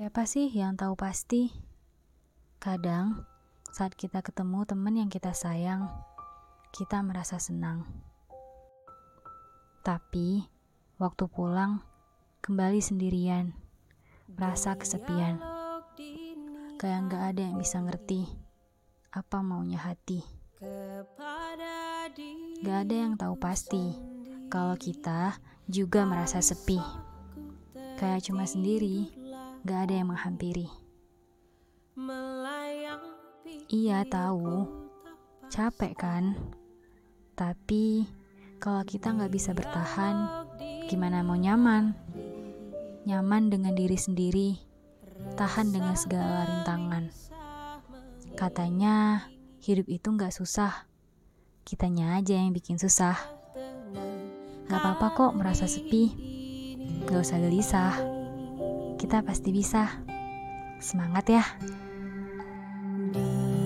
Siapa sih yang tahu pasti? Kadang, saat kita ketemu teman yang kita sayang, kita merasa senang. Tapi, waktu pulang, kembali sendirian, merasa kesepian. Kayak nggak ada yang bisa ngerti apa maunya hati. Gak ada yang tahu pasti kalau kita juga merasa sepi. Kayak cuma sendiri, gak ada yang menghampiri. Iya tahu, capek kan? Tapi kalau kita nggak bisa bertahan, gimana mau nyaman? Nyaman dengan diri sendiri, tahan dengan segala rintangan. Katanya hidup itu nggak susah, kitanya aja yang bikin susah. Gak apa-apa kok merasa sepi, gak usah gelisah. Kita pasti bisa. Semangat ya!